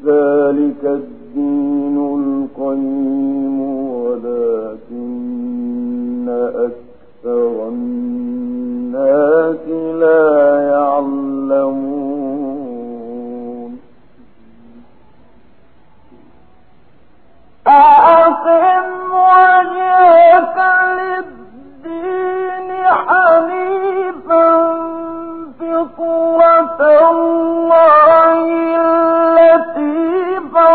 ذلك الدين القيم ولكن أكثر الناس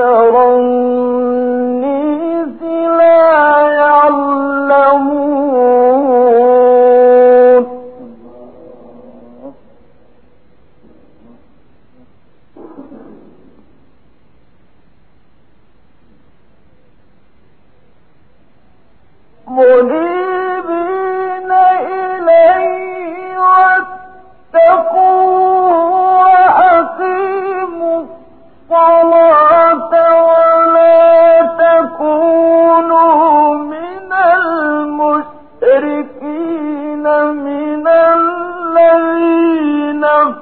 أكثر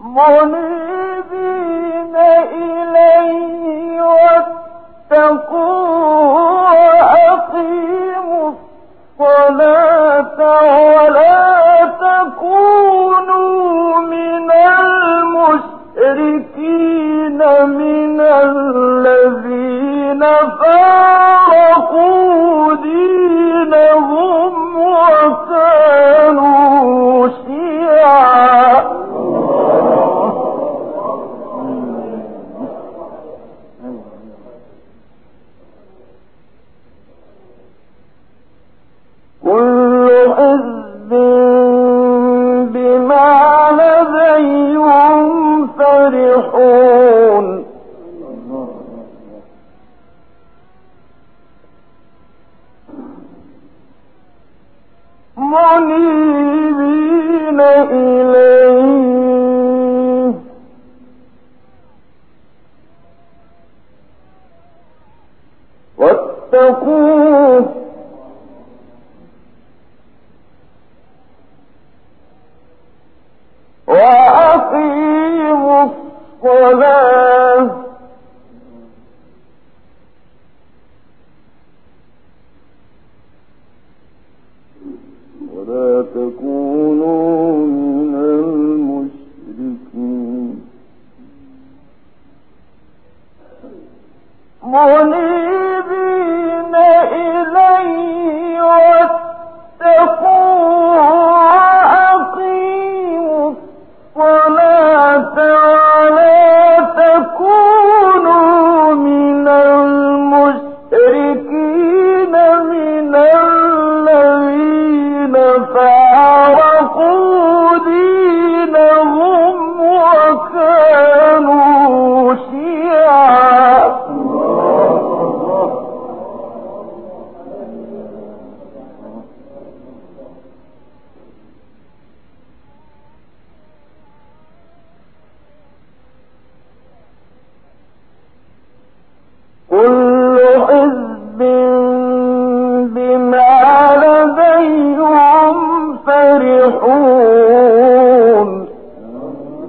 Morning. فاتقوه وأقيموا الصلاة